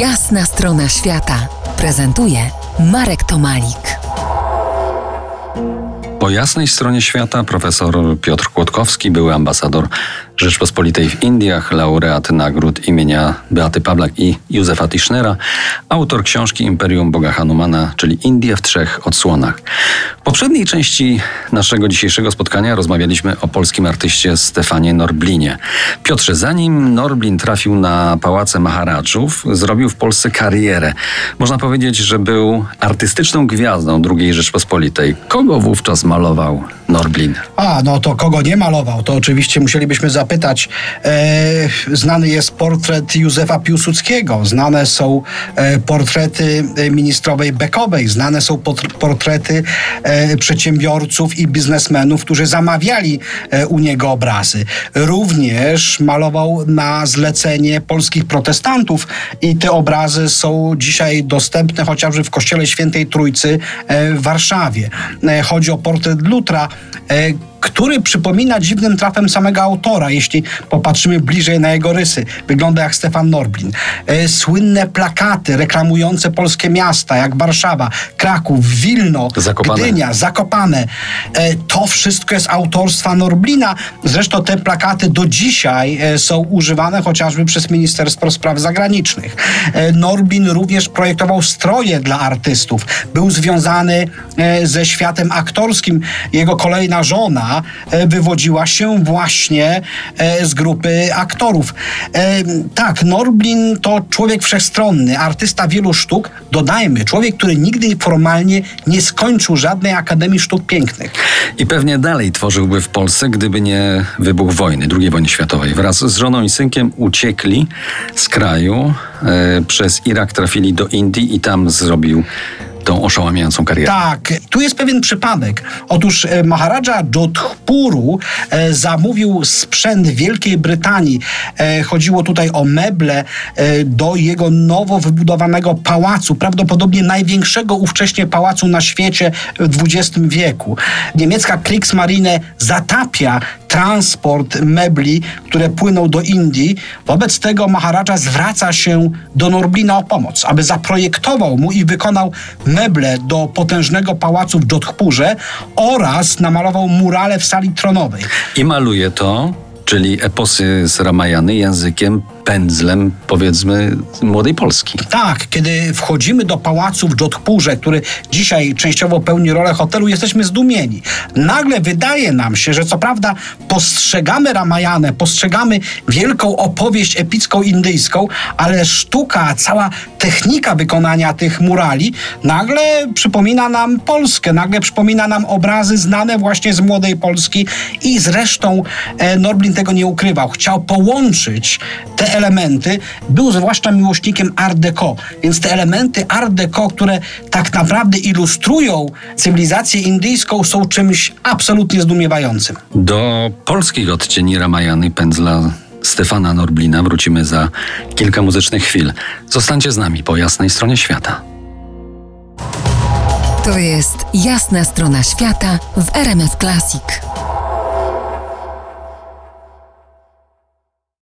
Jasna strona świata prezentuje Marek Tomalik. Po jasnej stronie świata profesor Piotr Kłodkowski, były ambasador Rzeczpospolitej w Indiach, laureat nagród imienia Beaty Pawlak i Józefa Tischnera, autor książki Imperium Boga Hanumana, czyli Indie w trzech odsłonach. W poprzedniej części naszego dzisiejszego spotkania rozmawialiśmy o polskim artyście Stefanie Norblinie. Piotrze, zanim Norblin trafił na pałace Maharadżów, zrobił w Polsce karierę. Można powiedzieć, że był artystyczną gwiazdą II Rzeczpospolitej. Kogo wówczas malował Norblin? A, no to kogo nie malował, to oczywiście musielibyśmy zapytać. E, znany jest portret Józefa Piłsudskiego, znane są e, portrety e, ministrowej Bekowej, znane są portrety przedsiębiorców i biznesmenów, którzy zamawiali u niego obrazy. Również malował na zlecenie polskich protestantów i te obrazy są dzisiaj dostępne chociażby w Kościele Świętej Trójcy w Warszawie. Chodzi o portret Lutra, który przypomina dziwnym trafem samego autora, jeśli popatrzymy bliżej na jego rysy. Wygląda jak Stefan Norblin. E, słynne plakaty reklamujące polskie miasta, jak Warszawa, Kraków, Wilno, Zakopane. Gdynia, Zakopane. E, to wszystko jest autorstwa Norblina. Zresztą te plakaty do dzisiaj e, są używane chociażby przez Ministerstwo Spraw Zagranicznych. Norblin również projektował stroje dla artystów. Był związany ze światem aktorskim. Jego kolejna żona, E, wywodziła się właśnie e, z grupy aktorów. E, tak, Norblin to człowiek wszechstronny, artysta wielu sztuk. Dodajmy, człowiek, który nigdy formalnie nie skończył żadnej Akademii Sztuk Pięknych. I pewnie dalej tworzyłby w Polsce, gdyby nie wybuch wojny, II wojny światowej. Wraz z żoną i synkiem uciekli z kraju, przez Irak trafili do Indii i tam zrobił tą oszałamiającą karierę. Tak, tu jest pewien przypadek. Otóż e, Maharadża Jodhpuru e, zamówił sprzęt Wielkiej Brytanii. E, chodziło tutaj o meble do jego nowo wybudowanego pałacu, prawdopodobnie największego ówcześnie pałacu na świecie w XX wieku. Niemiecka Kriegsmarine zatapia transport mebli, które płyną do Indii. Wobec tego Maharadża zwraca się do Norblina o pomoc, aby zaprojektował mu i wykonał meble do potężnego pałacu w Jodhpurze oraz namalował murale w sali tronowej. I maluje to, czyli eposy z Ramajany językiem pędzlem, powiedzmy, młodej Polski. Tak, kiedy wchodzimy do pałacu w Jodhpurze, który dzisiaj częściowo pełni rolę hotelu, jesteśmy zdumieni. Nagle wydaje nam się, że co prawda postrzegamy Ramajanę, postrzegamy wielką opowieść epicką indyjską, ale sztuka, cała technika wykonania tych murali nagle przypomina nam Polskę, nagle przypomina nam obrazy znane właśnie z młodej Polski i zresztą e, Norblin tego nie ukrywał. Chciał połączyć te elementy, był zwłaszcza miłośnikiem Art Deco, więc te elementy Art Deco, które tak naprawdę ilustrują cywilizację indyjską, są czymś absolutnie zdumiewającym. Do polskich odcieni Ramajany pędzla Stefana Norblina wrócimy za kilka muzycznych chwil. Zostańcie z nami po jasnej stronie świata. To jest jasna strona świata w RMS Classic.